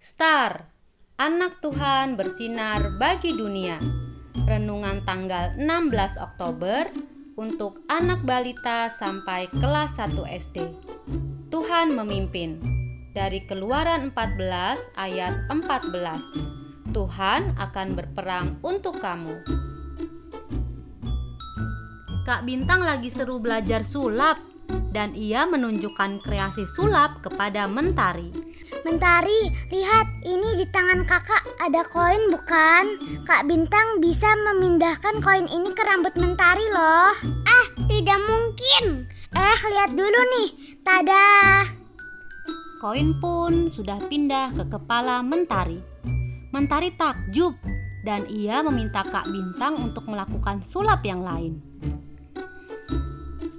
Star, anak Tuhan bersinar bagi dunia. Renungan tanggal 16 Oktober untuk anak balita sampai kelas 1 SD. Tuhan memimpin. Dari Keluaran 14 ayat 14. Tuhan akan berperang untuk kamu. Kak Bintang lagi seru belajar sulap dan ia menunjukkan kreasi sulap kepada Mentari. Mentari, lihat ini di tangan kakak ada koin bukan? Kak Bintang bisa memindahkan koin ini ke rambut Mentari loh. Ah, tidak mungkin. Eh, lihat dulu nih. Tada! Koin pun sudah pindah ke kepala Mentari. Mentari takjub dan ia meminta Kak Bintang untuk melakukan sulap yang lain.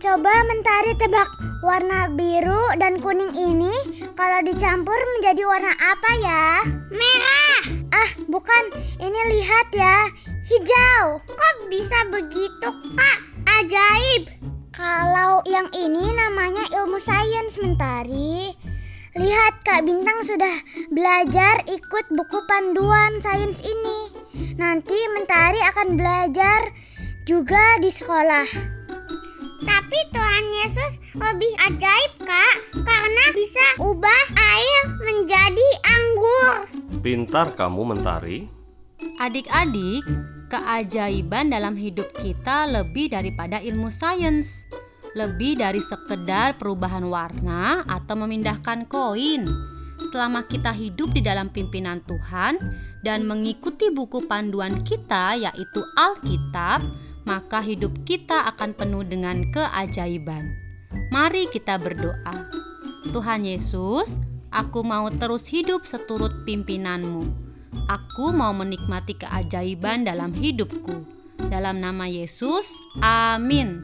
Coba Mentari tebak warna biru dan kuning ini kalau dicampur menjadi warna apa ya? Merah. Ah, bukan. Ini lihat ya. Hijau. Kok bisa begitu, Kak? Ajaib. Kalau yang ini namanya ilmu sains Mentari. Lihat Kak Bintang sudah belajar ikut buku panduan sains ini. Nanti Mentari akan belajar juga di sekolah. Tapi Tuhan Yesus lebih ajaib kak Karena bisa ubah air menjadi anggur Pintar kamu mentari. Adik-adik, keajaiban dalam hidup kita lebih daripada ilmu sains. Lebih dari sekedar perubahan warna atau memindahkan koin. Selama kita hidup di dalam pimpinan Tuhan dan mengikuti buku panduan kita yaitu Alkitab, maka hidup kita akan penuh dengan keajaiban. Mari kita berdoa. Tuhan Yesus, aku mau terus hidup seturut pimpinanmu. Aku mau menikmati keajaiban dalam hidupku. Dalam nama Yesus, amin.